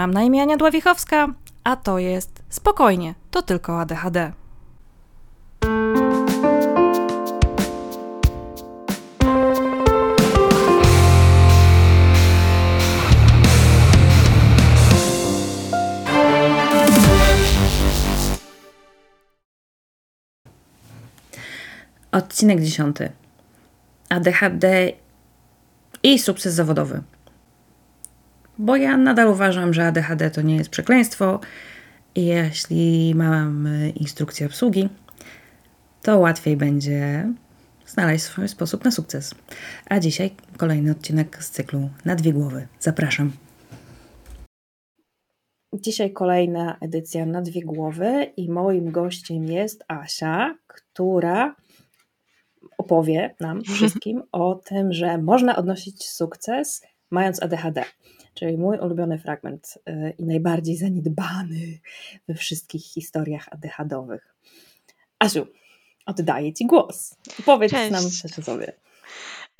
Mam na imię Ania Dławichowska, a to jest Spokojnie, to tylko ADHD. Odcinek dziesiąty. ADHD i sukces zawodowy. Bo ja nadal uważam, że ADHD to nie jest przekleństwo i jeśli mam instrukcję obsługi, to łatwiej będzie znaleźć swój sposób na sukces. A dzisiaj kolejny odcinek z cyklu Na dwie głowy. Zapraszam. Dzisiaj kolejna edycja na dwie głowy i moim gościem jest Asia, która opowie nam wszystkim o tym, że można odnosić sukces mając ADHD. Czyli mój ulubiony fragment yy, i najbardziej zaniedbany we wszystkich historiach ADHDowych. Asiu, oddaję Ci głos. Powiedz Cześć. nam coś o sobie.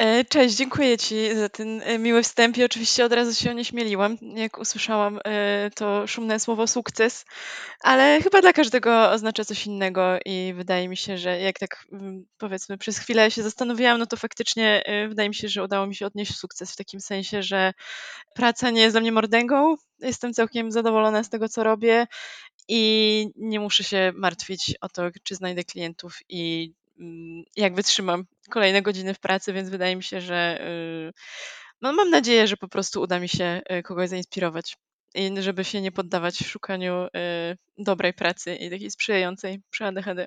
E, cześć, dziękuję Ci za ten e, miły wstęp. I oczywiście od razu się onieśmieliłam, jak usłyszałam e, to szumne słowo sukces, ale chyba dla każdego oznacza coś innego i wydaje mi się, że jak tak mm, powiedzmy przez chwilę się zastanowiłam, no to faktycznie wydaje mi się, że udało mi się odnieść sukces w takim sensie, że praca nie jest dla mnie mordęgą, jestem całkiem zadowolona z tego, co robię i nie muszę się martwić o to, czy znajdę klientów i jak wytrzymam kolejne godziny w pracy, więc wydaje mi się, że y, no mam nadzieję, że po prostu uda mi się y, kogoś zainspirować i żeby się nie poddawać w szukaniu y, dobrej pracy i takiej sprzyjającej przy ADHD.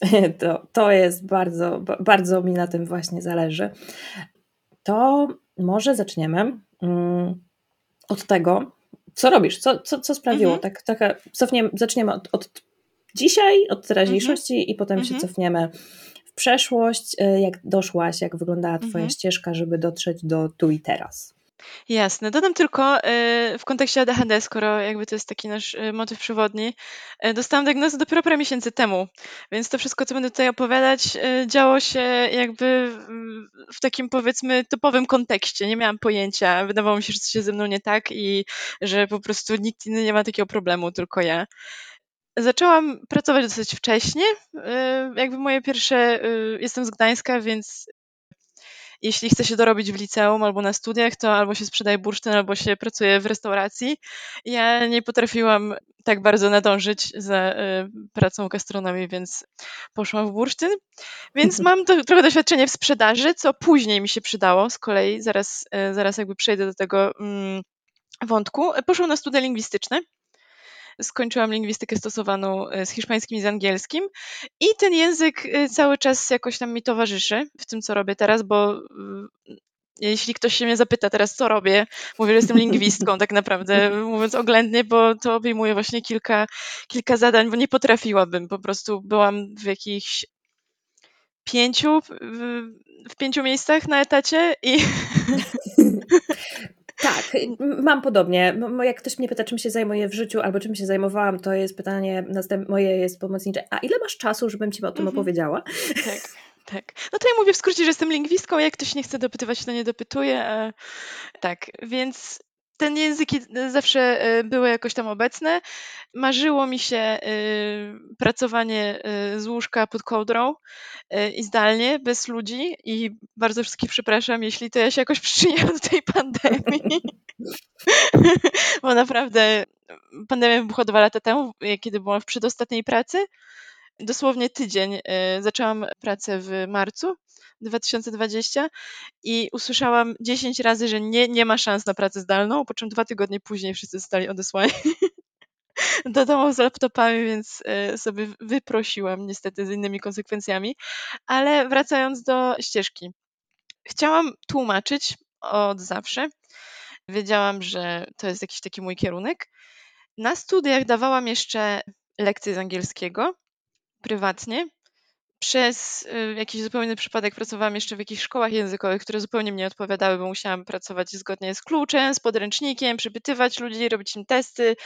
To, to jest bardzo, bardzo mi na tym właśnie zależy. To może zaczniemy mm, od tego, co robisz, co, co, co sprawiło, mhm. tak, taka, cofniemy, zaczniemy od, od dzisiaj, od teraźniejszości mhm. i potem mhm. się cofniemy w przeszłość, y, jak doszłaś, jak wyglądała Twoja mhm. ścieżka, żeby dotrzeć do tu i teraz. Jasne. Dodam tylko y, w kontekście ADHD, skoro jakby to jest taki nasz y, motyw przewodni, dostałam diagnozę dopiero parę miesięcy temu, więc to wszystko, co będę tutaj opowiadać, działo się jakby w takim powiedzmy typowym kontekście. Nie miałam pojęcia. Wydawało mi się, że coś jest ze mną nie tak i że po prostu nikt inny nie ma takiego problemu, tylko ja. Zaczęłam pracować dosyć wcześnie. Y, jakby moje pierwsze, y, jestem z Gdańska, więc jeśli chce się dorobić w liceum albo na studiach, to albo się sprzedaje bursztyn, albo się pracuje w restauracji. Ja nie potrafiłam tak bardzo nadążyć za y, pracą gastronomii, więc poszłam w bursztyn. Więc mam to, trochę doświadczenie w sprzedaży, co później mi się przydało z kolei, zaraz, zaraz jakby przejdę do tego mm, wątku. Poszłam na studia lingwistyczne skończyłam lingwistykę stosowaną e, z hiszpańskim i z angielskim. I ten język e, cały czas jakoś tam mi towarzyszy w tym, co robię teraz, bo mm, jeśli ktoś się mnie zapyta teraz, co robię, mówię, że jestem lingwistką tak naprawdę, mówiąc oględnie, bo to obejmuje właśnie kilka, kilka zadań, bo nie potrafiłabym, po prostu byłam w jakichś pięciu, w, w pięciu miejscach na etacie i Tak, mam podobnie. Jak ktoś mnie pyta, czym się zajmuję w życiu albo czym się zajmowałam, to jest pytanie następne, moje jest pomocnicze. A ile masz czasu, żebym ci o tym mhm. opowiedziała? Tak. Tak. No to ja mówię w skrócie, że jestem lingwistką, jak ktoś nie chce dopytywać, to nie dopytuje. Tak, więc ten języki zawsze e, były jakoś tam obecne. Marzyło mi się e, pracowanie e, z łóżka pod kołdrą i zdalnie, bez ludzi i bardzo wszystkich przepraszam, jeśli to ja się jakoś przyczyniłam do tej pandemii. Bo naprawdę pandemia wybuchła dwa lata temu, kiedy byłam w przedostatniej pracy. Dosłownie tydzień zaczęłam pracę w marcu 2020 i usłyszałam 10 razy, że nie, nie ma szans na pracę zdalną, po czym dwa tygodnie później wszyscy zostali odesłani do domu z laptopami, więc e, sobie wyprosiłam niestety z innymi konsekwencjami. Ale wracając do ścieżki. Chciałam tłumaczyć od zawsze. Wiedziałam, że to jest jakiś taki mój kierunek. Na studiach dawałam jeszcze lekcje z angielskiego prywatnie, przez y, jakiś zupełny przypadek pracowałam jeszcze w jakichś szkołach językowych, które zupełnie mnie nie odpowiadały, bo musiałam pracować zgodnie z kluczem, z podręcznikiem, przypytywać ludzi, robić im testy.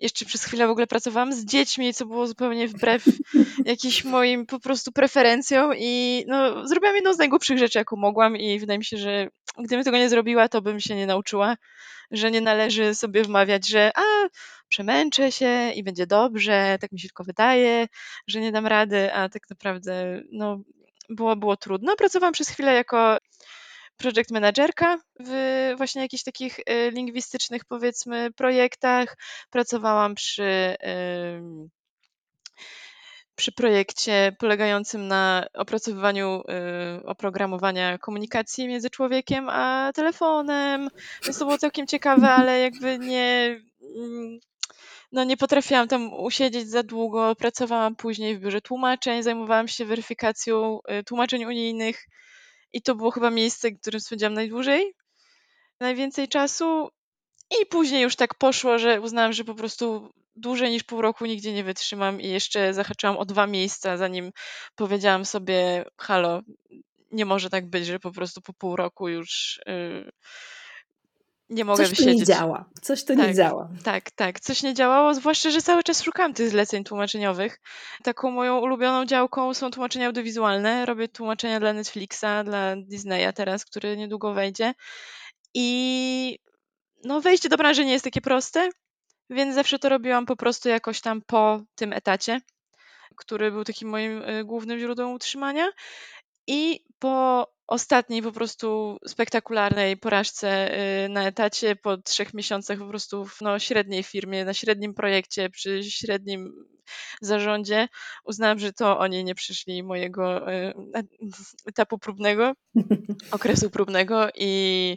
Jeszcze przez chwilę w ogóle pracowałam z dziećmi, co było zupełnie wbrew jakimś moim po prostu preferencjom i no, zrobiłam jedną z najgłupszych rzeczy, jaką mogłam i wydaje mi się, że gdybym tego nie zrobiła, to bym się nie nauczyła, że nie należy sobie wmawiać, że a, przemęczę się i będzie dobrze, tak mi się tylko wydaje, że nie dam rady, a tak naprawdę no, było, było trudno. Pracowałam przez chwilę jako project managerka w właśnie jakichś takich y, lingwistycznych powiedzmy projektach. Pracowałam przy przy projekcie polegającym na opracowywaniu y, oprogramowania komunikacji między człowiekiem a telefonem. Więc to było całkiem ciekawe, ale jakby nie. Mm, no nie potrafiłam tam usiedzieć za długo. Pracowałam później w biurze tłumaczeń, zajmowałam się weryfikacją y, tłumaczeń unijnych i to było chyba miejsce, w którym spędziłam najdłużej, najwięcej czasu. I później już tak poszło, że uznałam, że po prostu dłużej niż pół roku nigdzie nie wytrzymam i jeszcze zahaczyłam o dwa miejsca, zanim powiedziałam sobie, halo, nie może tak być, że po prostu po pół roku już yy, nie mogę coś wysiedzieć. Coś nie działa, coś to tak, nie działa. Tak, tak, coś nie działało, zwłaszcza, że cały czas szukałam tych zleceń tłumaczeniowych. Taką moją ulubioną działką są tłumaczenia audiowizualne. Robię tłumaczenia dla Netflixa, dla Disneya teraz, który niedługo wejdzie. I no wejście do branży nie jest takie proste, więc zawsze to robiłam po prostu jakoś tam po tym etacie, który był takim moim y, głównym źródłem utrzymania. I po ostatniej po prostu spektakularnej porażce y, na etacie, po trzech miesiącach po prostu w no, średniej firmie, na średnim projekcie, przy średnim zarządzie, uznałam, że to oni nie przyszli mojego y, etapu próbnego, okresu próbnego i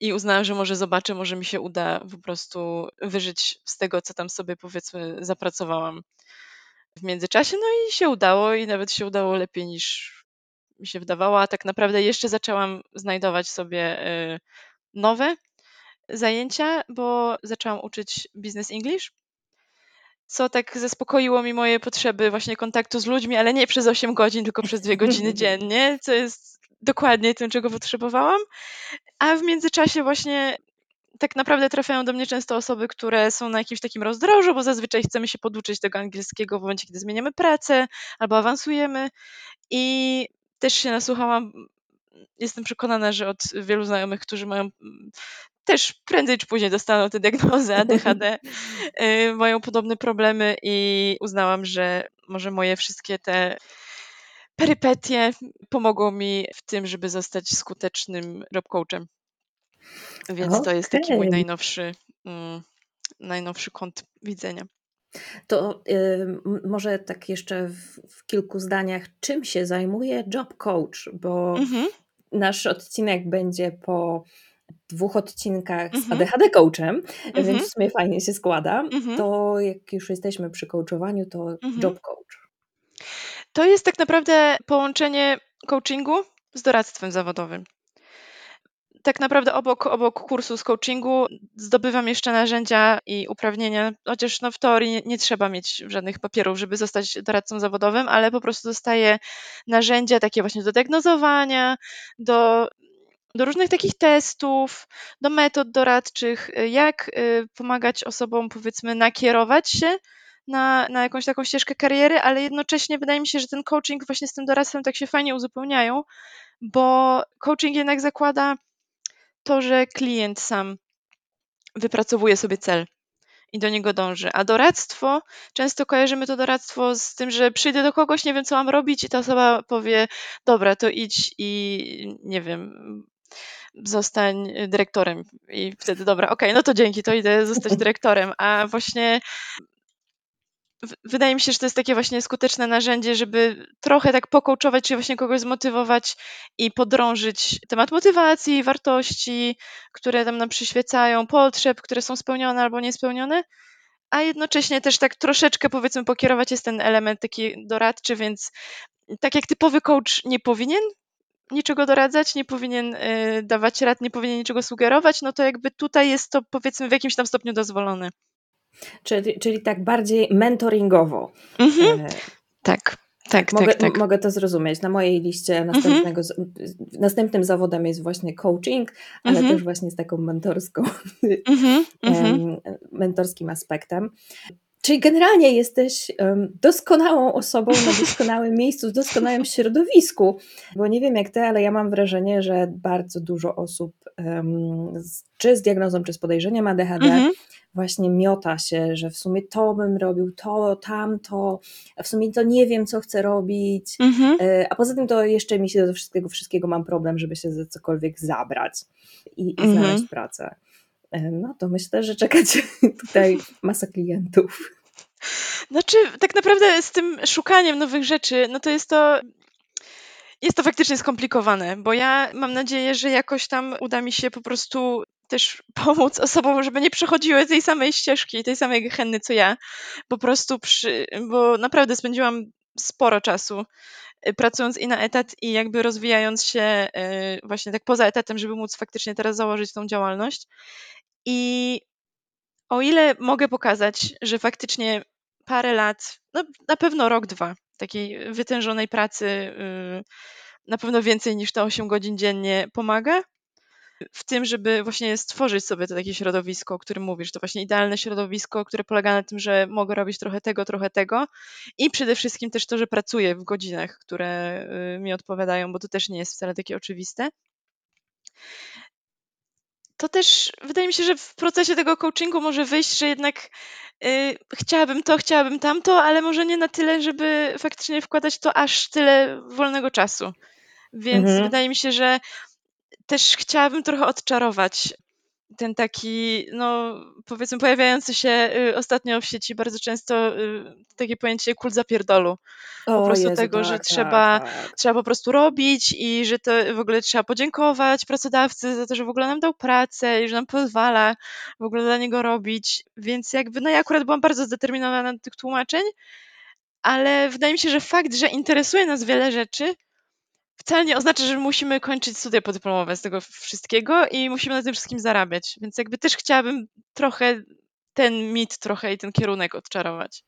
i uznałam, że może zobaczę, może mi się uda po prostu wyżyć z tego, co tam sobie powiedzmy zapracowałam w międzyczasie. No i się udało i nawet się udało lepiej niż mi się wydawało, a tak naprawdę jeszcze zaczęłam znajdować sobie y, nowe zajęcia, bo zaczęłam uczyć business English, co tak zaspokoiło mi moje potrzeby właśnie kontaktu z ludźmi, ale nie przez 8 godzin, tylko przez 2 godziny dziennie, co jest dokładnie tym, czego potrzebowałam. A w międzyczasie właśnie tak naprawdę trafiają do mnie często osoby, które są na jakimś takim rozdrożu, bo zazwyczaj chcemy się poduczyć tego angielskiego w momencie, kiedy zmieniamy pracę albo awansujemy. I też się nasłuchałam. Jestem przekonana, że od wielu znajomych, którzy mają też prędzej czy później dostaną tę diagnozę ADHD, y, mają podobne problemy i uznałam, że może moje wszystkie te perypetie pomogą mi w tym, żeby zostać skutecznym job coachem. Więc okay. to jest taki mój najnowszy, mm, najnowszy kąt widzenia. To y, może tak jeszcze w, w, kilku zdaniach, czym się zajmuje job coach? Bo mhm. nasz odcinek będzie po dwóch odcinkach z mhm. ADHD coachem, mhm. więc w sumie fajnie się składa. Mhm. To jak już jesteśmy przy coachowaniu, to mhm. job coach. To jest tak naprawdę połączenie coachingu z doradztwem zawodowym tak naprawdę obok, obok kursu z coachingu zdobywam jeszcze narzędzia i uprawnienia, chociaż no w teorii nie, nie, trzeba mieć żadnych papierów, żeby zostać doradcą zawodowym, ale po prostu dostaję narzędzia takie właśnie do diagnozowania, do, do różnych takich testów, do metod doradczych, jak y, pomagać osobom powiedzmy nakierować się na, na jakąś taką ścieżkę kariery, ale jednocześnie wydaje mi się, że ten coaching właśnie z tym doradztwem tak się fajnie uzupełniają, bo coaching jednak zakłada to, że klient sam wypracowuje sobie cel i do niego dąży. A doradztwo, często kojarzymy to doradztwo z tym, że przyjdę do kogoś, nie wiem co mam robić i ta osoba powie, dobra, to idź i nie wiem, zostań dyrektorem. I wtedy, dobra, okej, okay, no to dzięki, to idę zostać dyrektorem. A właśnie wydaje mi się, że to jest takie właśnie skuteczne narzędzie, żeby trochę tak pokołczować, czy właśnie kogoś zmotywować i podrążyć temat motywacji, wartości, które tam nam przyświecają, potrzeb, które są spełnione albo niespełnione, a jednocześnie też tak troszeczkę powiedzmy pokierować jest ten element taki doradczy, więc tak jak typowy coach nie powinien niczego doradzać, nie powinien y, dawać rad, nie powinien niczego sugerować, no to jakby tutaj jest to powiedzmy w jakimś tam stopniu Czyli, czyli tak bardziej mentoringowo. Mhm. E... Tak, tak, mogę, tak, tak. mogę to zrozumieć. Na mojej liście Mhm. następnego, następnym zawodem jest właśnie coaching, ale Mhm. też właśnie z taką mentorską, Mhm, mhm. mentorskim aspektem. Czyli generalnie jesteś doskonałą osobą na doskonałym miejscu, w doskonałym środowisku. Bo nie wiem jak ty, ale ja mam wrażenie, że bardzo dużo osób, z, czy z diagnozą, czy z podejrzeniem ADHD, Mhm. właśnie miota się, że w sumie to bym robił, to, tamto, a w sumie to nie wiem, co chcę robić. Mhm. E, A poza tym to jeszcze mi się do wszystkiego, wszystkiego mam problem, żeby się za cokolwiek zabrać i, i Mhm. znaleźć pracę. E, No to myślę, że czekacie tutaj masa klientów. Znaczy, tak naprawdę z tym szukaniem nowych rzeczy, no to jest to. Jest to faktycznie skomplikowane, bo ja mam nadzieję, że jakoś tam uda mi się po prostu też pomóc osobom, żeby nie przechodziły tej samej ścieżki, tej samej gehenny co ja. Po prostu przy, bo naprawdę spędziłam sporo czasu y, pracując i na etat i jakby rozwijając się y, właśnie tak poza etatem, żeby móc faktycznie teraz założyć tą działalność. I o ile mogę pokazać, że faktycznie parę lat, no na pewno rok, dwa takiej wytężonej pracy, y, na pewno więcej niż te 8 godzin dziennie pomaga w tym, żeby właśnie stworzyć sobie to takie środowisko, o którym mówisz, to właśnie idealne środowisko, które polega na tym, że mogę robić trochę tego, trochę tego i przede wszystkim też to, że pracuję w godzinach, które y, mi odpowiadają, bo to też nie jest wcale takie oczywiste to też wydaje mi się, że w procesie tego coachingu może wyjść, że jednak y, chciałabym to, chciałabym tamto, ale może nie na tyle, żeby faktycznie wkładać to aż tyle wolnego czasu. Więc Mhm. wydaje mi się, że też chciałabym trochę odczarować ten taki, no powiedzmy, pojawiający się y, ostatnio w sieci bardzo często y, takie pojęcie kult zapierdolu po O prostu Jezu, tego, że tak, trzeba, tak, tak. trzeba po prostu robić i że to w ogóle trzeba podziękować pracodawcy za to, że w ogóle nam dał pracę i że nam pozwala w ogóle dla niego robić. Więc jakby, no ja akurat byłam bardzo zdeterminowana tych tłumaczeń, ale wydaje mi się, że fakt, że interesuje nas wiele rzeczy, wcale nie oznacza, że musimy kończyć studia podyplomowe z tego wszystkiego i musimy na tym wszystkim zarabiać. Więc jakby też chciałabym trochę ten mit trochę i ten kierunek odczarować.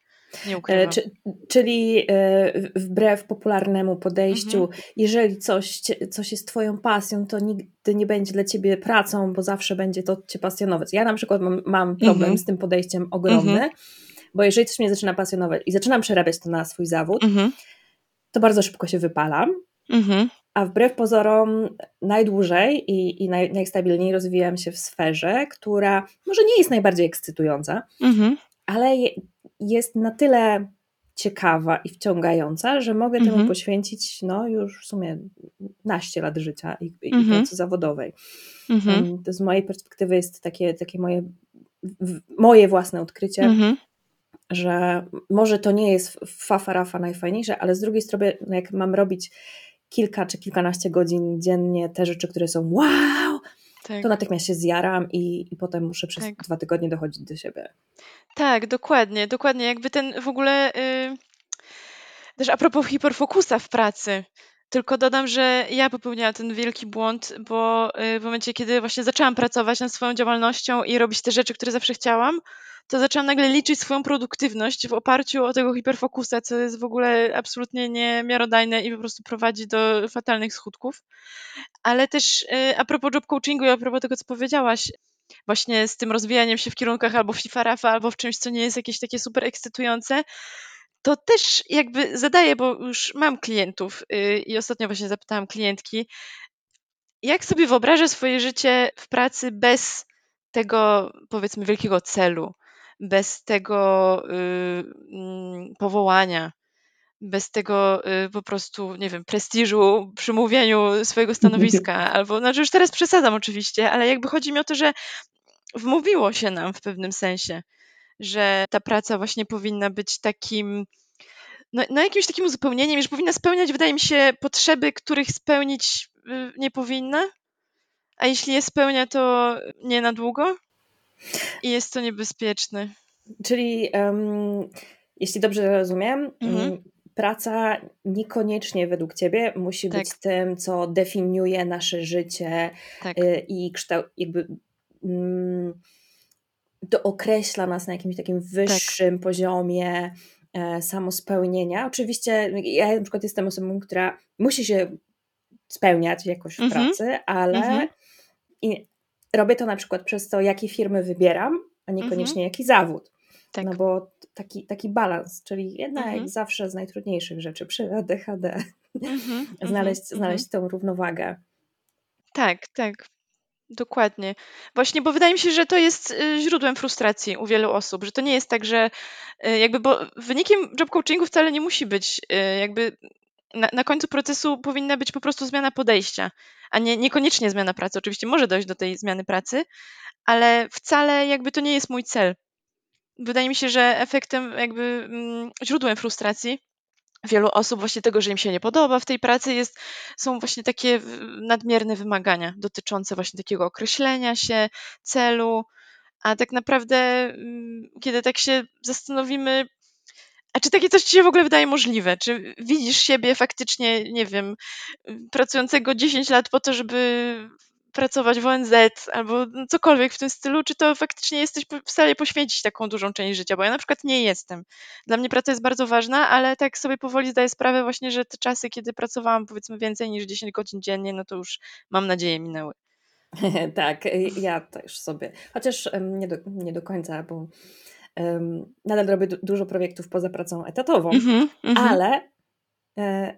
Nie E, ukrywam. Czy, czyli e, wbrew popularnemu podejściu, Mhm. jeżeli coś, coś jest Twoją pasją, to nigdy nie będzie dla Ciebie pracą, bo zawsze będzie to Cię pasjonować. Ja na przykład mam, mam problem Mhm. z tym podejściem ogromny, bo jeżeli coś mnie zaczyna pasjonować i zaczynam przerabiać to na swój zawód, Mhm. to bardzo szybko się wypalam. Mhm. A wbrew pozorom najdłużej i, i naj, najstabilniej rozwijam się w sferze, która może nie jest najbardziej ekscytująca, Mhm. ale je, jest na tyle ciekawa i wciągająca, że mogę temu Mhm. poświęcić no, już w sumie naście lat życia i, i Mhm. pracy zawodowej. Mhm. To z mojej perspektywy jest takie, takie moje, moje własne odkrycie, Mhm. że może to nie jest fafa rafa najfajniejsze, ale z drugiej strony, no jak mam robić kilka czy kilkanaście godzin dziennie te rzeczy, które są wow, Tak. to natychmiast się zjaram i, i potem muszę przez Tak. dwa tygodnie dochodzić do siebie. tak, dokładnie, dokładnie. Jakby ten w ogóle y, też a propos hiperfokusa w pracy. Tylko dodam, że ja popełniałam ten wielki błąd, bo y, w momencie, kiedy właśnie zaczęłam pracować nad swoją działalnością i robić te rzeczy, które zawsze chciałam, to zaczęłam nagle liczyć swoją produktywność w oparciu o tego hiperfokusa, co jest w ogóle absolutnie niemiarodajne i po prostu prowadzi do fatalnych skutków. Ale też y, a propos job coachingu i a propos tego, co powiedziałaś, właśnie z tym rozwijaniem się w kierunkach albo w FIFA albo w czymś, co nie jest jakieś takie super ekscytujące, to też jakby zadaję, bo już mam klientów y, i ostatnio właśnie zapytałam klientki, jak sobie wyobrażę swoje życie w pracy bez tego, powiedzmy, wielkiego celu, bez tego y, mm, powołania, bez tego y, po prostu, nie wiem, prestiżu przy mówieniu swojego stanowiska, albo, znaczy już teraz przesadzam oczywiście, ale jakby chodzi mi o to, że wmówiło się nam w pewnym sensie, że ta praca właśnie powinna być takim, no, no jakimś takim uzupełnieniem, że powinna spełniać, wydaje mi się, potrzeby, których spełnić y, nie powinna, a jeśli je spełnia, to nie na długo i jest to niebezpieczne. Czyli um, jeśli dobrze rozumiem, Mhm. um, praca niekoniecznie według Ciebie musi Tak. być tym, co definiuje nasze życie Tak, y, i kształt, jakby mm, to określa nas na jakimś takim wyższym poziomie e, samospełnienia. Oczywiście ja na przykład jestem osobą, która musi się spełniać jakoś w mhm. pracy, ale mhm. Robię to na przykład przez to, jakie firmy wybieram, a niekoniecznie mhm. jaki zawód. Tak. No bo taki, taki balans, czyli jedna jak mhm. zawsze z najtrudniejszych rzeczy przy ADHD, mhm, znaleźć, mhm, znaleźć tą równowagę. Tak, tak. Dokładnie. Właśnie, bo wydaje mi się, że to jest y, źródłem frustracji u wielu osób, że to nie jest tak, że y, jakby, bo wynikiem job coachingu wcale nie musi być y, jakby na, na końcu procesu powinna być po prostu zmiana podejścia, a nie, niekoniecznie zmiana pracy. Oczywiście może dojść do tej zmiany pracy, ale wcale jakby to nie jest mój cel. Wydaje mi się, że efektem, jakby mm, źródłem frustracji wielu osób właśnie tego, że im się nie podoba w tej pracy jest, są właśnie takie nadmierne wymagania dotyczące właśnie takiego określenia się, celu, a tak naprawdę mm, kiedy tak się zastanowimy, a czy takie coś ci się w ogóle wydaje możliwe? Czy widzisz siebie faktycznie, nie wiem, pracującego 10 lat po to, żeby pracować w ONZ albo cokolwiek w tym stylu, czy to faktycznie jesteś w stanie poświęcić taką dużą część życia, bo ja na przykład nie jestem. Dla mnie praca jest bardzo ważna, ale tak sobie powoli zdaję sprawę właśnie, że te czasy, kiedy pracowałam powiedzmy więcej niż 10 godzin dziennie, no to już mam nadzieję minęły. tak, ja też sobie, chociaż nie do, nie do końca, bo um, nadal robię dużo projektów poza pracą etatową, mm -hmm, ale e,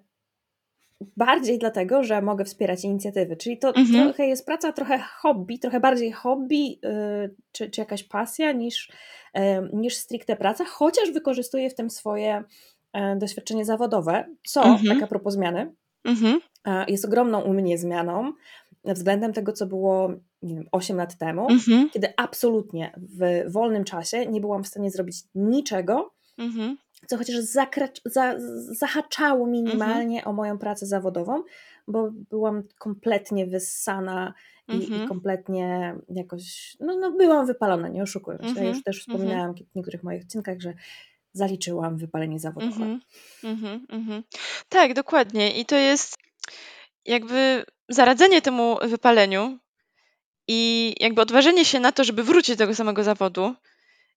bardziej dlatego, że mogę wspierać inicjatywy. Czyli to mhm. trochę jest praca, trochę hobby, trochę bardziej hobby yy, czy, czy jakaś pasja niż, yy, niż stricte praca, chociaż wykorzystuję w tym swoje yy, doświadczenie zawodowe, co, mhm. tak a propos zmiany, mhm. jest ogromną u mnie zmianą względem tego, co było nie wiem, 8 lat temu, mhm. kiedy absolutnie w wolnym czasie nie byłam w stanie zrobić niczego, mhm co chociaż zakracz, za, zahaczało minimalnie mhm. o moją pracę zawodową, bo byłam kompletnie wyssana i, mhm. i kompletnie jakoś, no, no byłam wypalona, nie oszukując. Mhm. Ja już też mhm. wspominałam w niektórych moich odcinkach, że zaliczyłam wypalenie zawodowe. Mhm. Mhm. Mhm. Tak, dokładnie. I to jest jakby zaradzenie temu wypaleniu i jakby odważenie się na to, żeby wrócić do tego samego zawodu,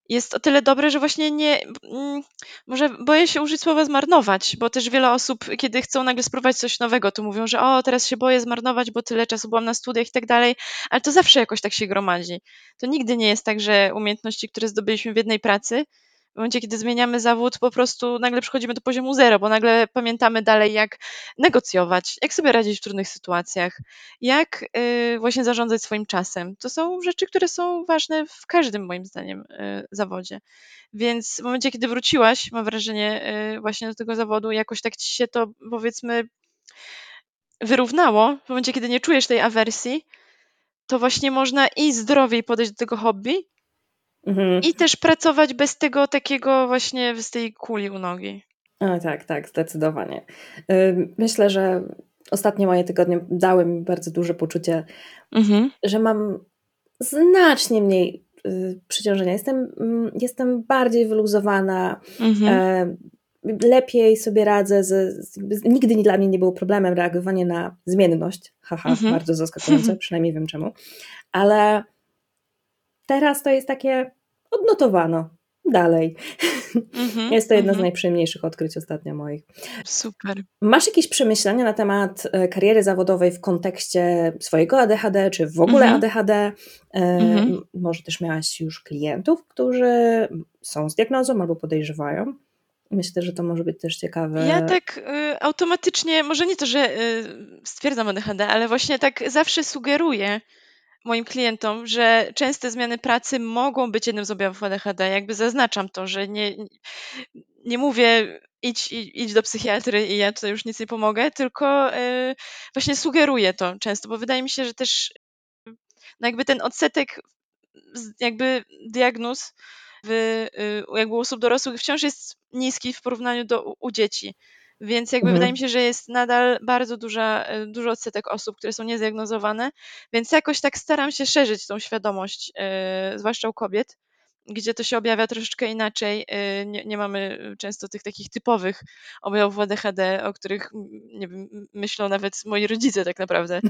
jest o tyle dobre, że właśnie nie, mm, może boję się użyć słowa zmarnować, bo też wiele osób, kiedy chcą nagle spróbować coś nowego, to mówią, że o, teraz się boję zmarnować, bo tyle czasu byłam na studiach i tak dalej, ale to zawsze jakoś tak się gromadzi. To nigdy nie jest tak, że umiejętności, które zdobyliśmy w jednej pracy, w momencie, kiedy zmieniamy zawód, po prostu nagle przechodzimy do poziomu zero, bo nagle pamiętamy dalej, jak negocjować, jak sobie radzić w trudnych sytuacjach, jak y, właśnie zarządzać swoim czasem. To są rzeczy, które są ważne w każdym, moim zdaniem, y, zawodzie. Więc w momencie, kiedy wróciłaś, mam wrażenie, y, właśnie do tego zawodu, jakoś tak ci się to, powiedzmy, wyrównało, w momencie, kiedy nie czujesz tej awersji, to właśnie można i zdrowiej podejść do tego hobby, Mhm. I też pracować bez tego takiego właśnie, z tej kuli u nogi. A, tak, tak, zdecydowanie. Myślę, że ostatnie moje tygodnie dały mi bardzo duże poczucie, mhm. że mam znacznie mniej y, przyciążenia. Jestem, mm, jestem bardziej wyluzowana, mhm. Lepiej sobie radzę. Z, z, nigdy dla mnie nie było problemem reagowanie na zmienność. Haha, mhm. bardzo zaskakujące, przynajmniej wiem czemu. Ale teraz to jest takie odnotowano. Dalej. Mm-hmm, jest to jedno mm-hmm. z mhm. najprzyjemniejszych odkryć ostatnio moich. Super. Masz jakieś przemyślenia na temat e, kariery zawodowej w kontekście swojego ADHD, czy w ogóle mm-hmm. ADHD? E, może też miałaś już klientów, którzy są z diagnozą albo podejrzewają? Myślę, że to może być też ciekawe. Ja tak y, automatycznie, może nie to, że y, stwierdzam ADHD, ale właśnie tak zawsze sugeruję, moim klientom, że częste zmiany pracy mogą być jednym z objawów ADHD. Jakby zaznaczam to, że nie, nie mówię idź, idź do psychiatry i ja tutaj już nic nie pomogę, tylko yy, właśnie sugeruję to często, bo wydaje mi się, że też no jakby ten odsetek jakby diagnoz w, yy, jakby u osób dorosłych wciąż jest niski w porównaniu do u dzieci. Więc jakby mhm. wydaje mi się, że jest nadal bardzo duża, e, duży odsetek osób, które są niezdiagnozowane, więc jakoś tak staram się szerzyć tą świadomość, yy, zwłaszcza u kobiet, gdzie to się objawia troszeczkę inaczej. Y, nie, nie mamy często tych takich typowych objawów ADHD, o których nie wiem, myślą nawet moi rodzice tak naprawdę.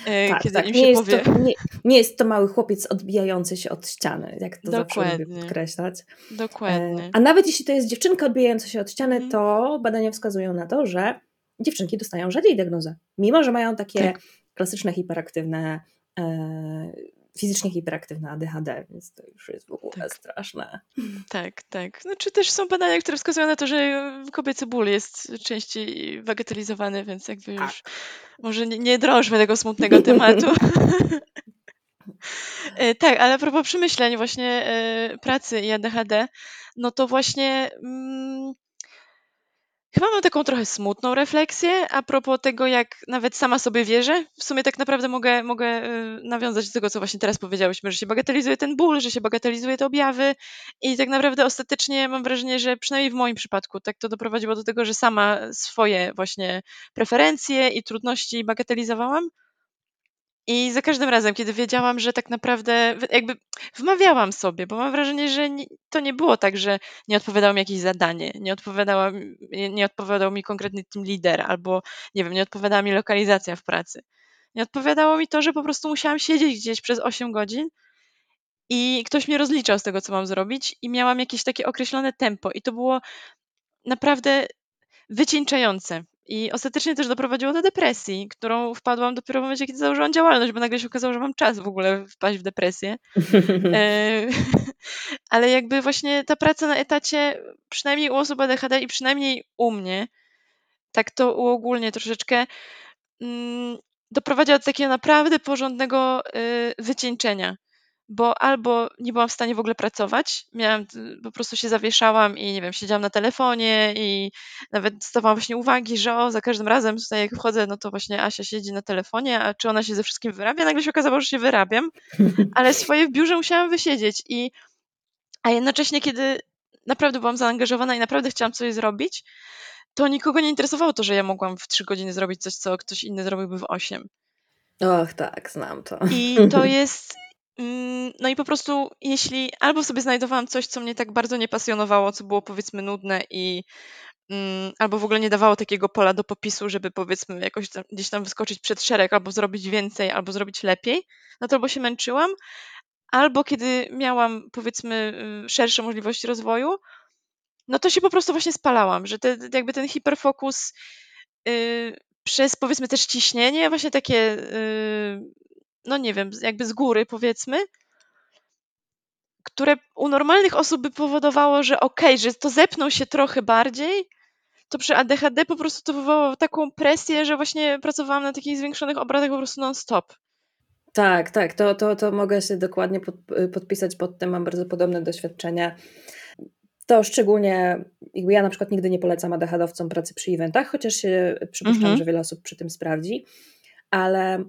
Y, tak, kiedy tak. im się nie, powie... jest to, nie, nie, jest to mały chłopiec odbijający się od ściany, jak to Dokładnie. zawsze lubię podkreślać. Dokładnie. E, a nawet jeśli to jest dziewczynka odbijająca się od ściany, mm. to badania wskazują na to, że dziewczynki dostają rzadziej diagnozę, mimo że mają takie tak. klasyczne hiperaktywne e, fizycznie hiperaktywna ADHD, więc to już jest w ogóle tak. straszne. Tak, tak. No, czy też są badania, które wskazują na to, że kobiecy ból jest częściej bagatelizowany, więc jakby już tak. może nie, nie drążmy tego smutnego tematu. E, tak, ale a propos przemyśleń właśnie e, pracy i ADHD, no to właśnie mm, Chyba mam taką trochę smutną refleksję a propos tego, jak nawet sama sobie wierzę. W sumie tak naprawdę mogę, mogę y, nawiązać do tego, co właśnie teraz powiedziałyśmy, że się bagatelizuje ten ból, że się bagatelizuje te objawy i tak naprawdę ostatecznie mam wrażenie, że przynajmniej w moim przypadku tak to doprowadziło do tego, że sama swoje właśnie preferencje i trudności bagatelizowałam i za każdym razem, kiedy wiedziałam, że tak naprawdę jakby wmawiałam sobie, bo mam wrażenie, że to nie było tak, że nie odpowiadało mi jakieś zadanie, nie, odpowiadała, nie odpowiadał mi konkretny team leader, albo nie wiem, nie odpowiadała mi lokalizacja w pracy. Nie odpowiadało mi to, że po prostu musiałam siedzieć gdzieś przez 8 godzin i ktoś mnie rozliczał z tego, co mam zrobić, i miałam jakieś takie określone tempo. I to było naprawdę wycieńczające. I ostatecznie też doprowadziło do depresji, którą wpadłam dopiero w momencie, kiedy założyłam działalność, bo nagle się okazało, że mam czas w ogóle wpaść w depresję. e, ale jakby właśnie ta praca na etacie, przynajmniej u osób ADHD i przynajmniej u mnie, tak to uogólnie troszeczkę, mm, doprowadziła do takiego naprawdę porządnego y, wycieńczenia bo albo nie byłam w stanie w ogóle pracować, miałam, po prostu się zawieszałam i nie wiem, siedziałam na telefonie i nawet dostawałam właśnie uwagi, że o, za każdym razem tutaj jak wchodzę, no to właśnie Asia siedzi na telefonie, a czy ona się ze wszystkim wyrabia? Nagle się okazało, że się wyrabiam, ale swoje w biurze musiałam wysiedzieć i a jednocześnie, kiedy naprawdę byłam zaangażowana i naprawdę chciałam coś zrobić, to nikogo nie interesowało to, że ja mogłam w trzy godziny zrobić coś, co ktoś inny zrobiłby w osiem. Och, tak, znam to. I to jest no i po prostu, jeśli albo sobie znajdowałam coś, co mnie tak bardzo nie pasjonowało, co było powiedzmy nudne i mm, albo w ogóle nie dawało takiego pola do popisu, żeby powiedzmy jakoś tam, gdzieś tam wyskoczyć przed szereg, albo zrobić więcej, albo zrobić lepiej, no to albo się męczyłam, albo kiedy miałam powiedzmy y, szersze możliwości rozwoju, no to się po prostu właśnie spalałam, że te, jakby ten hiperfokus yy, przez powiedzmy też ciśnienie, właśnie takie yy, no nie wiem, jakby z góry powiedzmy, które u normalnych osób by powodowało, że okej, okay, że to zepnął się trochę bardziej, to przy ADHD po prostu to wywołało taką presję, że właśnie pracowałam na takich zwiększonych obradach po prostu non-stop. Tak, tak, to, to, to mogę się dokładnie pod, podpisać pod tym, mam bardzo podobne doświadczenia. To szczególnie, jakby ja na przykład nigdy nie polecam ADHD-owcom pracy przy eventach, chociaż się przypuszczam, mhm. że wiele osób przy tym sprawdzi, ale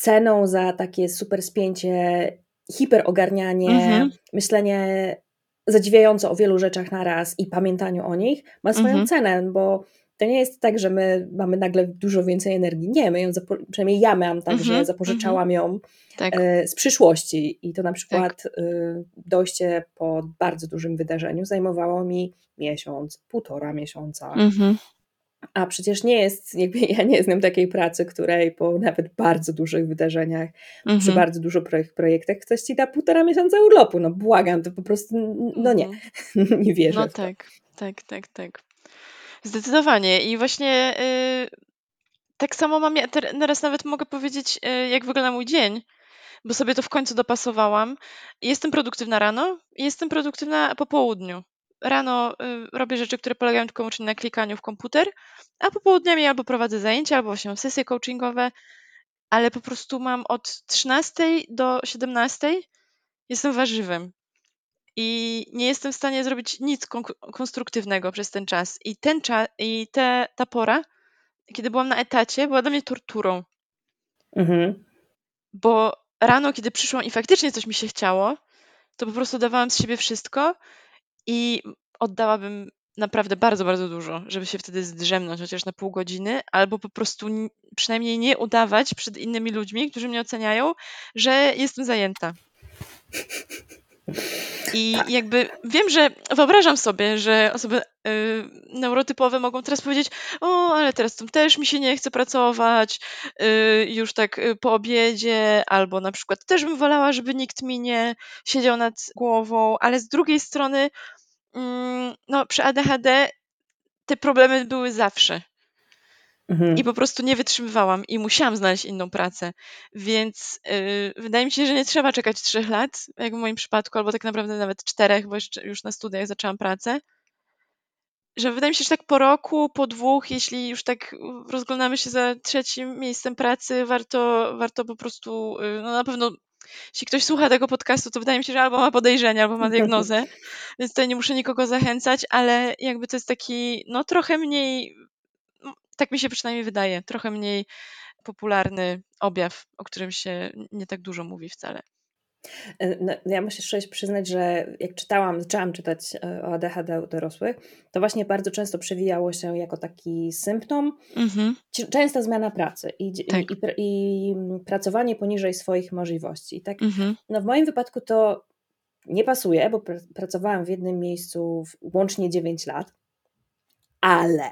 ceną za takie super spięcie, hiperogarnianie, mhm. myślenie zadziwiająco o wielu rzeczach na raz i pamiętaniu o nich ma swoją mhm. cenę, bo to nie jest tak, że my mamy nagle dużo więcej energii. Nie, my ją, przynajmniej ja miałam tak, że mhm. zapożyczałam ją tak. E, z przyszłości i to na przykład tak. E, dojście po bardzo dużym wydarzeniu zajmowało mi miesiąc, półtora miesiąca. Mhm. A przecież nie jest, jakby ja nie znam takiej pracy, której po nawet bardzo dużych wydarzeniach, mhm. przy bardzo dużo projektach ktoś ci da półtora miesiąca urlopu. No błagam, to po prostu, no nie, mhm. nie wierzę. No tak, tak, tak, tak. Zdecydowanie. I właśnie yy, tak samo mam, ja teraz nawet mogę powiedzieć, yy, jak wygląda mój dzień, bo sobie to w końcu dopasowałam. Jestem produktywna rano i jestem produktywna po południu rano y, robię rzeczy, które polegają tylko wyłącznie na klikaniu w komputer, a popołudniami albo prowadzę zajęcia, albo właśnie mam sesje coachingowe, ale po prostu mam od 13 do 17 jestem warzywem i nie jestem w stanie zrobić nic konstruktywnego przez ten czas. I ten czas, i te, ta pora, kiedy byłam na etacie, była dla mnie torturą. Mhm. Bo rano, kiedy przyszłam i faktycznie coś mi się chciało, to po prostu dawałam z siebie wszystko i oddałabym naprawdę bardzo, bardzo dużo, żeby się wtedy zdrzemnąć chociaż na pół godziny, albo po prostu przynajmniej nie udawać przed innymi ludźmi, którzy mnie oceniają, że jestem zajęta. I tak. jakby wiem, że wyobrażam sobie, że osoby y, neurotypowe mogą teraz powiedzieć: O, ale teraz tam też mi się nie chce pracować, y, już tak y, po obiedzie, albo na przykład też bym wolała, żeby nikt mi nie siedział nad głową, ale z drugiej strony, mm, no, przy ADHD te problemy były zawsze. Mhm. I po prostu nie wytrzymywałam i musiałam znaleźć inną pracę. Więc yy, wydaje mi się, że nie trzeba czekać trzech lat, jak w moim przypadku, albo tak naprawdę nawet czterech, bo jeszcze już na studiach zaczęłam pracę. Że wydaje mi się, że tak po roku, po dwóch, jeśli już tak rozglądamy się za trzecim miejscem pracy, warto, warto po prostu, yy, no na pewno jeśli ktoś słucha tego podcastu, to wydaje mi się, że albo ma podejrzenia, albo ma diagnozę, więc tutaj nie muszę nikogo zachęcać, ale jakby to jest taki, no trochę mniej tak mi się przynajmniej wydaje, trochę mniej popularny objaw, o którym się nie tak dużo mówi wcale. E, no, ja muszę szczerze przyznać, że jak czytałam, zaczęłam czytać e, o ADHD u dorosłych, to właśnie bardzo często przewijało się jako taki symptom, mhm. częsta zmiana pracy i, tak. i, i, i, pracowanie poniżej swoich możliwości. I tak, mhm. no w moim wypadku to nie pasuje, bo pr pracowałam w jednym miejscu w, łącznie 9 lat ale.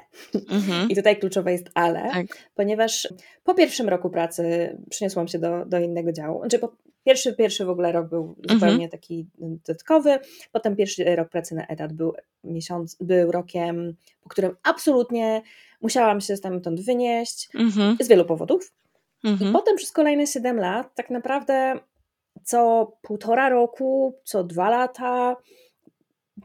Mhm. I tutaj kluczowe jest ale, tak. ponieważ po pierwszym roku pracy przyniosłam się do, do innego działu. Znaczy po pierwszy, pierwszy w ogóle rok był mhm. zupełnie taki dodatkowy, potem pierwszy rok pracy na etat był, miesiąc, był rokiem, po którym absolutnie musiałam się stamtąd wynieść mhm. z wielu powodów. I mhm. potem przez kolejne 7 lat tak naprawdę co półtora roku, co dwa lata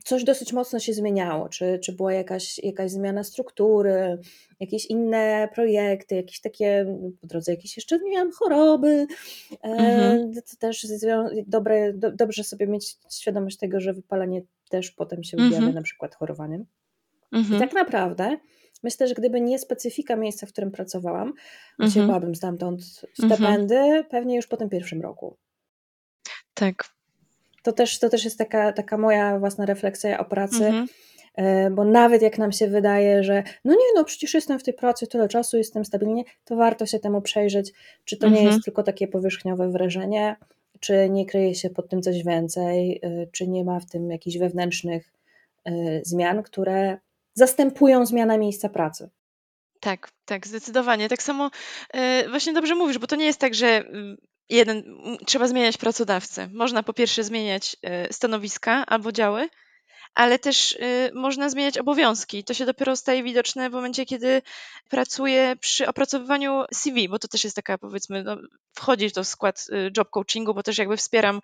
coś dosyć mocno się zmieniało. Czy, czy była jakaś, jakaś zmiana struktury, jakieś inne projekty, jakieś takie, po drodze jakieś jeszcze miałam choroby. Mhm. E, to też dobre, do, dobrze sobie mieć świadomość tego, że wypalenie też potem się objawia mhm. na przykład chorowaniem. Mhm. I tak naprawdę myślę, że gdyby nie specyfika miejsca, w którym pracowałam, mhm. uciekłabym stamtąd w mhm. pewnie już po tym pierwszym roku. Tak, to też, to też jest taka, taka moja własna refleksja o pracy, mhm. E, bo nawet jak nam się wydaje, że no nie, no przecież jestem w tej pracy tyle czasu, jestem stabilnie, to warto się temu przejrzeć, czy to mhm. nie jest tylko takie powierzchniowe wrażenie, czy nie kryje się pod tym coś więcej, e, czy nie ma w tym jakichś wewnętrznych e, zmian, które zastępują zmianę miejsca pracy. Tak, tak, zdecydowanie. Tak samo właśnie dobrze mówisz, bo to nie jest tak, że mm, jeden, trzeba zmieniać pracodawcę. Można po pierwsze zmieniać e, stanowiska albo działy, ale też y, można zmieniać obowiązki. To się dopiero staje widoczne w momencie, kiedy pracuję przy opracowywaniu CV, bo to też jest taka, powiedzmy, no, wchodzi to w skład y, job coachingu, bo też jakby wspieram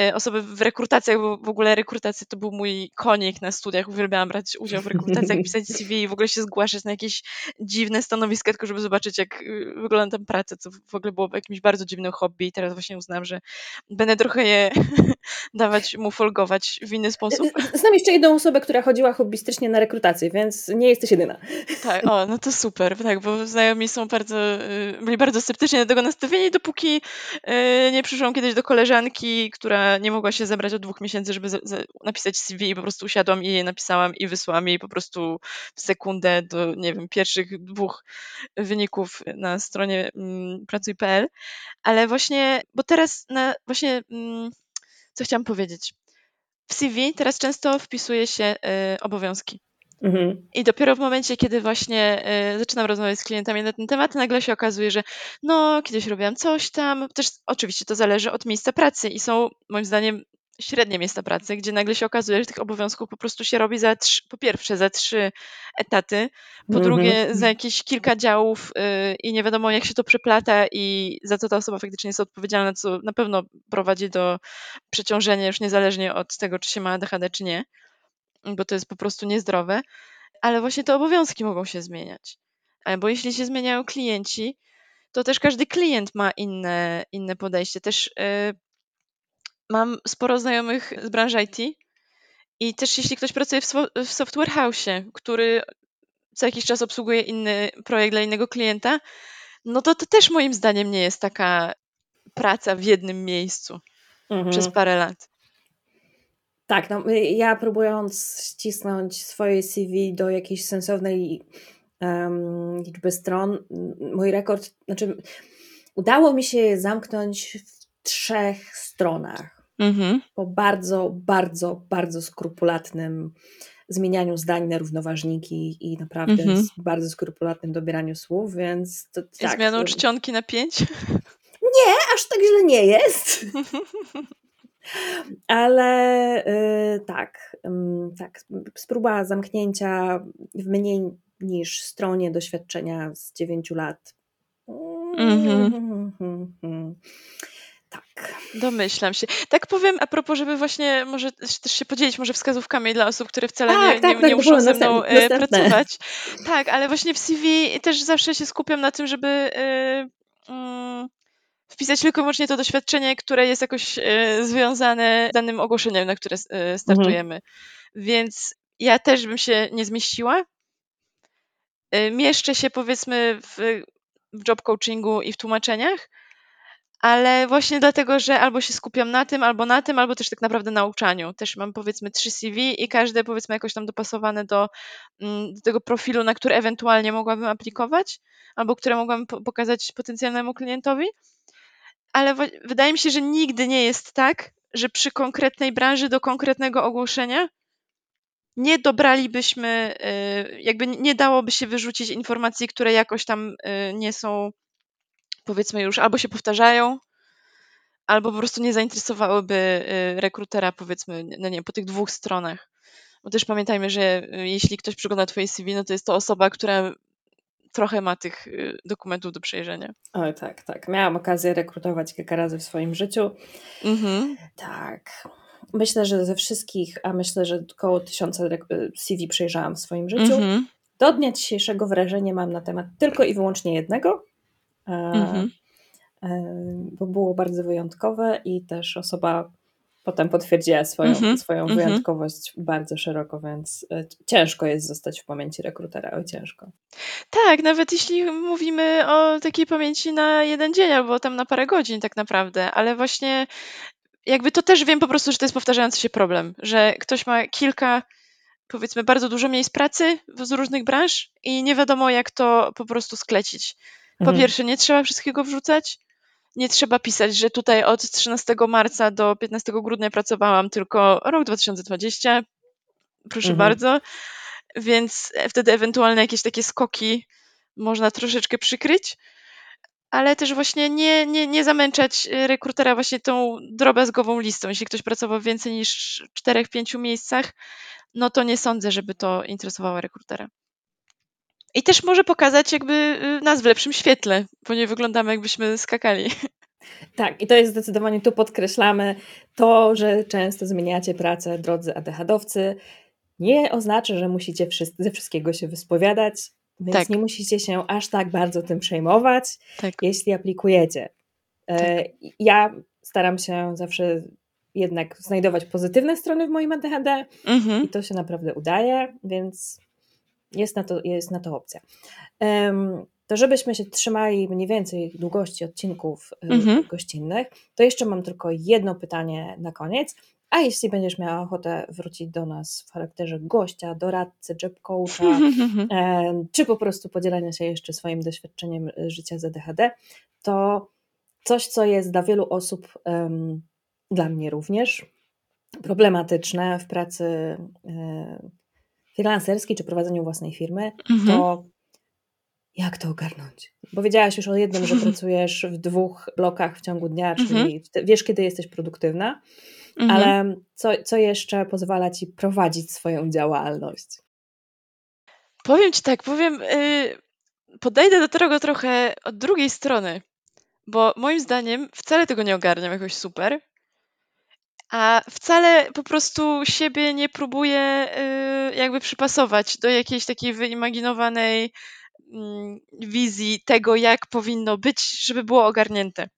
y, osoby w rekrutacjach, bo w ogóle rekrutacja to był mój konik na studiach. Uwielbiałam brać udział w rekrutacjach, pisać CV i w ogóle się zgłaszać na jakieś dziwne stanowiska, tylko żeby zobaczyć, jak wygląda tam praca, co w ogóle było jakimś bardzo dziwnym hobby i teraz właśnie uznam, że będę trochę je dawać mu folgować w inny sposób. Znam jeszcze jedną osobę, która chodziła hobbystycznie na rekrutację, więc nie jesteś jedyna. Tak, o, no to super, tak, bo znajomi są bardzo, y, byli bardzo sceptycznie do tego nastawieni, dopóki y, nie przyszłam kiedyś do koleżanki, która nie mogła się zebrać od dwóch miesięcy, żeby napisać CV i po prostu usiadłam i je napisałam i wysłałam jej po prostu w sekundę do, nie wiem, pierwszych dwóch wyników na stronie mm, pracuj.pl, ale właśnie, bo teraz na, właśnie, mm, co chciałam powiedzieć, w CV teraz często wpisuje się y, obowiązki. Mhm. I dopiero w momencie, kiedy właśnie y, zaczynam rozmawiać z klientami na ten temat, nagle się okazuje, że no, kiedyś robiłam coś tam. Też oczywiście to zależy od miejsca pracy i są moim zdaniem średnie miejsca pracy, gdzie nagle się okazuje, że tych obowiązków po prostu się robi za trzy, po pierwsze za trzy etaty, po mm -hmm. drugie za jakieś kilka działów yy, i nie wiadomo jak się to przeplata i za co ta osoba faktycznie jest odpowiedzialna, co na pewno prowadzi do przeciążenia już niezależnie od tego, czy się ma ADHD, czy nie, bo to jest po prostu niezdrowe, ale właśnie te obowiązki mogą się zmieniać. Bo jeśli się zmieniają klienci, to też każdy klient ma inne, inne podejście. Też yy, mam sporo znajomych z branży IT i też jeśli ktoś pracuje w, w software house, który co jakiś czas obsługuje inny projekt dla innego klienta, no to to też moim zdaniem nie jest taka praca w jednym miejscu mhm. przez parę lat. Tak, no ja próbując ścisnąć swoje CV do jakiejś sensownej um, liczby stron, mój rekord, znaczy udało mi się je zamknąć w trzech stronach. Mhm. po bardzo, bardzo, bardzo skrupulatnym zmienianiu zdań na równoważniki i naprawdę mhm. bardzo skrupulatnym dobieraniu słów, więc to I tak. zmianą czcionki na pięć? Nie, aż tak źle nie jest. Ale y, tak, tak, spróba zamknięcia w mniej niż stronie doświadczenia z 9 lat. Mm-hmm. Tak. Domyślam się. Tak powiem a propos, żeby właśnie może też się podzielić może wskazówkami dla osób, które wcale tak, nie, tak, nie, tak, nie muszą ze mną e, następne. pracować. Tak, ale właśnie w CV też zawsze się skupiam na tym, żeby yy, yy, wpisać tylko i wyłącznie to doświadczenie, które jest jakoś yy, związane z danym ogłoszeniem, na które startujemy. Mhm. Więc ja też bym się nie zmieściła. Mieszczę się powiedzmy w, w job coachingu i w tłumaczeniach, ale właśnie dlatego, że albo się skupiam na tym, albo na tym, albo też tak naprawdę na uczaniu. Też mam powiedzmy trzy CV i każde powiedzmy jakoś tam dopasowane do, mm, do tego profilu, na który ewentualnie mogłabym aplikować, albo które mogłabym pokazać potencjalnemu klientowi. Ale wydaje mi się, że nigdy nie jest tak, że przy konkretnej branży do konkretnego ogłoszenia nie dobralibyśmy, y, jakby nie dałoby się wyrzucić informacji, które jakoś tam y, nie są powiedzmy już albo się powtarzają, albo po prostu nie zainteresowałyby y, rekrutera, powiedzmy, no nie, po tych dwóch stronach. Bo też pamiętajmy, że y, jeśli ktoś przegląda twoje CV, no to jest to osoba, która trochę ma tych y, dokumentów do przejrzenia. Oj, tak, tak. Miałam okazję rekrutować kilka razy w swoim życiu. Mhm. Tak. Myślę, że ze wszystkich, a myślę, że około tysiąca CV przejrzałam w swoim życiu. Mhm. Do dnia dzisiejszego wrażenie mam na temat tylko i wyłącznie jednego, mhm. bo było bardzo wyjątkowe i też osoba potem potwierdziła swoją, mhm. swoją mhm. wyjątkowość bardzo szeroko, więc e, ciężko jest zostać w pamięci rekrutera, oj ciężko. Tak, nawet jeśli mówimy o takiej pamięci na jeden dzień albo tam na parę godzin tak naprawdę, ale właśnie jakby to też wiem po prostu, że to jest powtarzający się problem, że ktoś ma kilka powiedzmy bardzo dużo miejsc pracy z różnych branż i nie wiadomo jak to po prostu sklecić. Po mhm. pierwsze, nie trzeba wszystkiego wrzucać. Nie trzeba pisać, że tutaj od 13 marca do 15 grudnia pracowałam tylko rok 2020. Proszę mhm. bardzo. Więc wtedy ewentualne jakieś takie skoki można troszeczkę przykryć, ale też właśnie nie, nie, nie zamęczać rekrutera właśnie tą drobiazgową listą. Jeśli ktoś pracował w więcej niż 4-5 miejscach, no to nie sądzę, żeby to interesowało rekrutera. I też może pokazać jakby y, nas w lepszym świetle, bo nie wyglądamy jakbyśmy skakali. Tak, i to jest zdecydowanie, tu podkreślamy to, że często zmieniacie pracę, drodzy ADHDowcy, nie oznacza, że musicie ze wszystkiego się wyspowiadać, więc tak. nie musicie się aż tak bardzo tym przejmować, tak. jeśli aplikujecie. E, tak. Ja staram się zawsze jednak znajdować pozytywne strony w moim ADHD mhm. i to się naprawdę udaje, więc jest na to, jest na to opcja. To żebyśmy się trzymali mniej więcej długości odcinków y, mhm. gościnnych, to jeszcze mam tylko jedno pytanie na koniec. A jeśli będziesz miała ochotę wrócić do nas w charakterze gościa, doradcy, job coacha, czy po prostu podzielania się jeszcze swoim doświadczeniem y, życia z ADHD, to coś, co jest dla wielu osób, dla mnie również, problematyczne w pracy y, freelancerskiej czy prowadzeniu własnej firmy, mhm. to jak to ogarnąć? Bo wiedziałaś już o jednym, że pracujesz w dwóch blokach w ciągu dnia, czyli mhm. wiesz, kiedy jesteś produktywna, mhm. ale co, co jeszcze pozwala ci prowadzić swoją działalność? Powiem ci tak, powiem, yy, podejdę do tego trochę od drugiej strony, bo moim zdaniem wcale tego nie ogarniam jakoś super, a wcale po prostu siebie nie próbuję y, jakby przypasować do jakiejś takiej wyimaginowanej mm, wizji tego, jak powinno być, żeby było ogarnięte.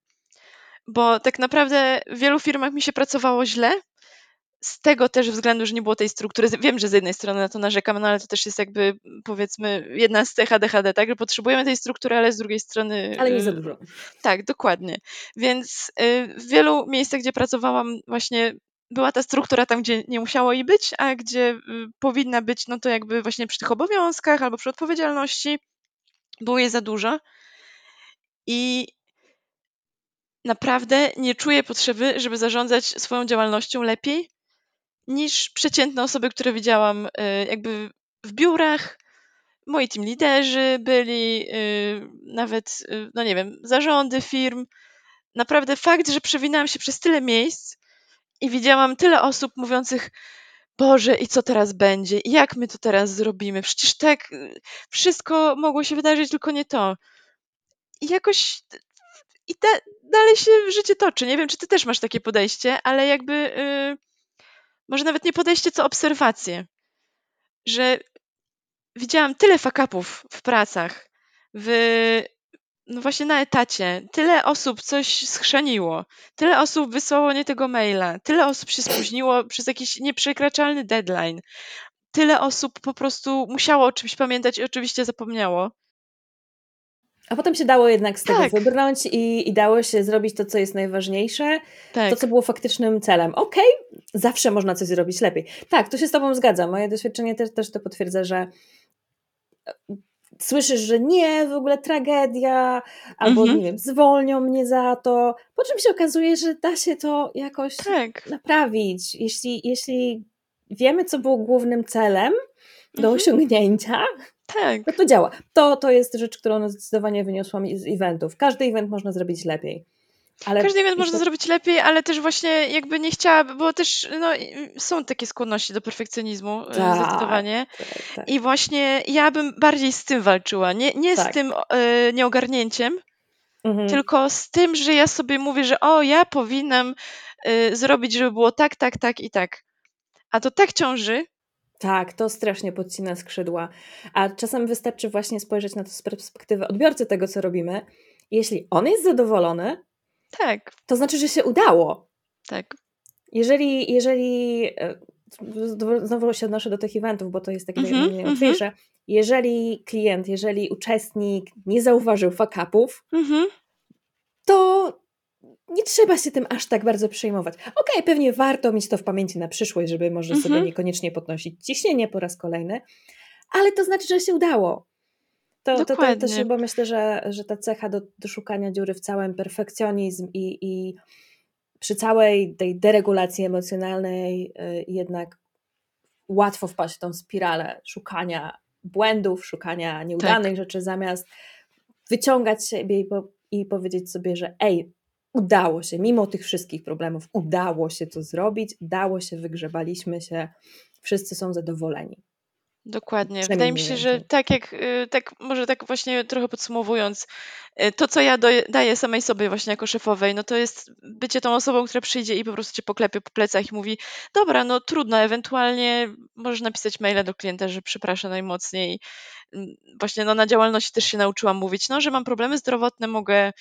Bo tak naprawdę w wielu firmach mi się pracowało źle, z tego też względu, że nie było tej struktury. Wiem, że z jednej strony na to narzekam, no ale to też jest jakby powiedzmy jedna z tych ADHD, tak? Że potrzebujemy tej struktury, ale z drugiej strony. Ale nie za y, dużo. Tak, dokładnie. Więc y, w wielu miejscach, gdzie pracowałam, właśnie była ta struktura tam, gdzie nie musiało jej być, a gdzie y, powinna być, no to jakby właśnie przy tych obowiązkach albo przy odpowiedzialności było jej za dużo. I naprawdę nie czuję potrzeby, żeby zarządzać swoją działalnością lepiej niż przeciętne osoby, które widziałam y, jakby w biurach. Moi team liderzy byli, y, nawet, y, no nie wiem, zarządy firm. Naprawdę fakt, że przewinęłam się przez tyle miejsc i widziałam tyle osób mówiących, Boże, i co teraz będzie? I jak my to teraz zrobimy? Przecież tak wszystko mogło się wydarzyć, tylko nie to. I jakoś i da, dalej się życie toczy. Nie wiem, czy ty też masz takie podejście, ale jakby yy, może nawet nie podejście, co obserwacje. Że widziałam tyle fakapów w pracach, w, no właśnie na etacie. Tyle osób coś schrzaniło, tyle osób wysłało nie tego maila, tyle osób się spóźniło przez jakiś nieprzekraczalny deadline. Tyle osób po prostu musiało o czymś pamiętać i oczywiście zapomniało. A potem się dało jednak z tego tak. wybrnąć i, i dało się zrobić to, co jest najważniejsze, tak. to, co było faktycznym celem. Okej, zawsze można coś zrobić lepiej. Tak, tu się z Tobą zgadzam. Moje doświadczenie też, też to potwierdza, że e, słyszysz, że nie, w ogóle tragedia, albo mhm. nie wiem, zwolnią mnie za to, po czym się okazuje, że da się to jakoś tak. naprawić. Jeśli, jeśli wiemy, co było głównym celem do mhm. osiągnięcia, tak. No to działa. To, to jest rzecz, którą zdecydowanie wyniosłam z eventów. Każdy event można zrobić lepiej. Ale Każdy event można zrobić lepiej, ale też właśnie jakby nie chciała, bo też no, są takie skłonności do perfekcjonizmu e, tak, zdecydowanie. Tak, tak. I właśnie ja bym bardziej z tym walczyła. Nie, nie z tak. tym e, nieogarnięciem, mhm. tylko z tym, że ja sobie mówię, że o, ja powinnam e, zrobić, żeby było tak, tak, tak i tak. A to tak ciąży, tak, to strasznie podcina skrzydła. A czasem wystarczy właśnie spojrzeć na to z perspektywy odbiorcy tego, co robimy. Jeśli on jest zadowolony, tak. to znaczy, że się udało. Tak. Jeżeli, jeżeli e, znowu się odnoszę do tych eventów, bo to jest takie mm -hmm, najłatwiejsze. Mm -hmm. Jeżeli klient, jeżeli uczestnik nie zauważył fakapów, mm -hmm. to nie trzeba się tym aż tak bardzo przejmować. Okej, okay, pewnie warto mieć to w pamięci na przyszłość, żeby może sobie mhm. niekoniecznie podnosić ciśnienie po raz kolejny, ale to znaczy, że się udało. To, to, to też chyba myślę, że, że ta cecha do, do szukania dziury w całym perfekcjonizm i, i przy całej tej deregulacji emocjonalnej yy, jednak łatwo wpaść w tą spiralę szukania błędów, szukania nieudanych tak. rzeczy, zamiast wyciągać siebie i, po, i powiedzieć sobie, że ej, udało się, mimo tych wszystkich problemów, udało się to zrobić, dało się, wygrzebaliśmy się, wszyscy są zadowoleni. Dokładnie. Wydaje mi się, że tak jak, y, tak może tak właśnie trochę podsumowując, to co ja daję samej sobie właśnie jako szefowej, no to jest bycie tą osobą, która przyjdzie i po prostu cię poklepie po plecach i mówi, dobra, no trudno, ewentualnie możesz napisać maila do klienta, że przepraszam najmocniej. Mm, właśnie no, na działalności też się nauczyłam mówić, no, że mam problemy zdrowotne, mogę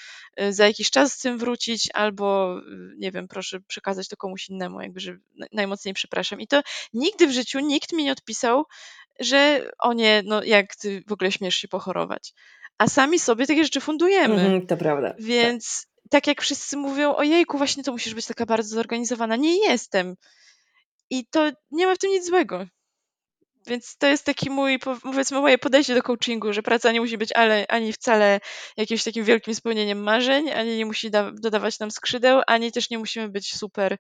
y, za jakiś czas z tym wrócić, albo nie wiem, proszę przekazać to komuś innemu, jakby, że najmocniej przepraszam. I to nigdy w życiu nikt mi nie odpisał, że o nie, no jak ty w ogóle śmiesz się pochorować. A sami sobie takie rzeczy fundujemy. Mm, to prawda. Więc tak. tak jak wszyscy mówią, ojejku, właśnie to musisz być taka bardzo zorganizowana. Nie jestem. I to nie ma w tym nic złego. Więc to jest taki mój, powiedzmy, moje podejście do coachingu, że praca nie musi być ale, ani wcale jakimś takim wielkim spełnieniem marzeń, ani nie musi da, dodawać nam skrzydeł, ani też nie musimy być super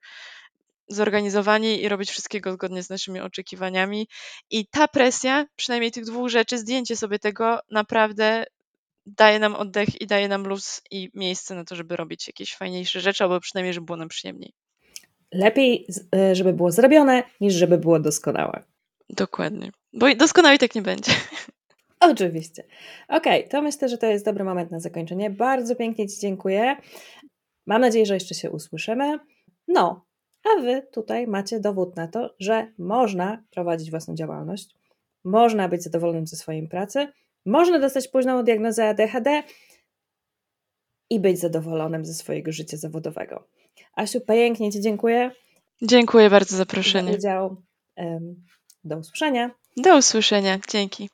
zorganizowani i robić wszystkiego zgodnie z naszymi oczekiwaniami. I ta presja, przynajmniej tych dwóch rzeczy, zdjęcie sobie tego naprawdę daje nam oddech i daje nam luz i miejsce na to, żeby robić jakieś fajniejsze rzeczy, albo przynajmniej, żeby było nam przyjemniej. Lepiej, e, żeby było zrobione, niż żeby było doskonałe. Dokładnie. Bo doskonale tak nie będzie. Oczywiście. Okej, okay, to myślę, że to jest dobry moment na zakończenie. Bardzo pięknie Ci dziękuję. Mam nadzieję, że jeszcze się usłyszymy. No, a Wy tutaj macie dowód na to, że można prowadzić własną działalność, można być zadowolonym ze swojej pracy, można dostać późną diagnozę ADHD i być zadowolonym ze swojego życia zawodowego. Asiu, pięknie Ci dziękuję. Dziękuję bardzo za zaproszenie. Za udział. Do usłyszenia. Do usłyszenia. Dzięki.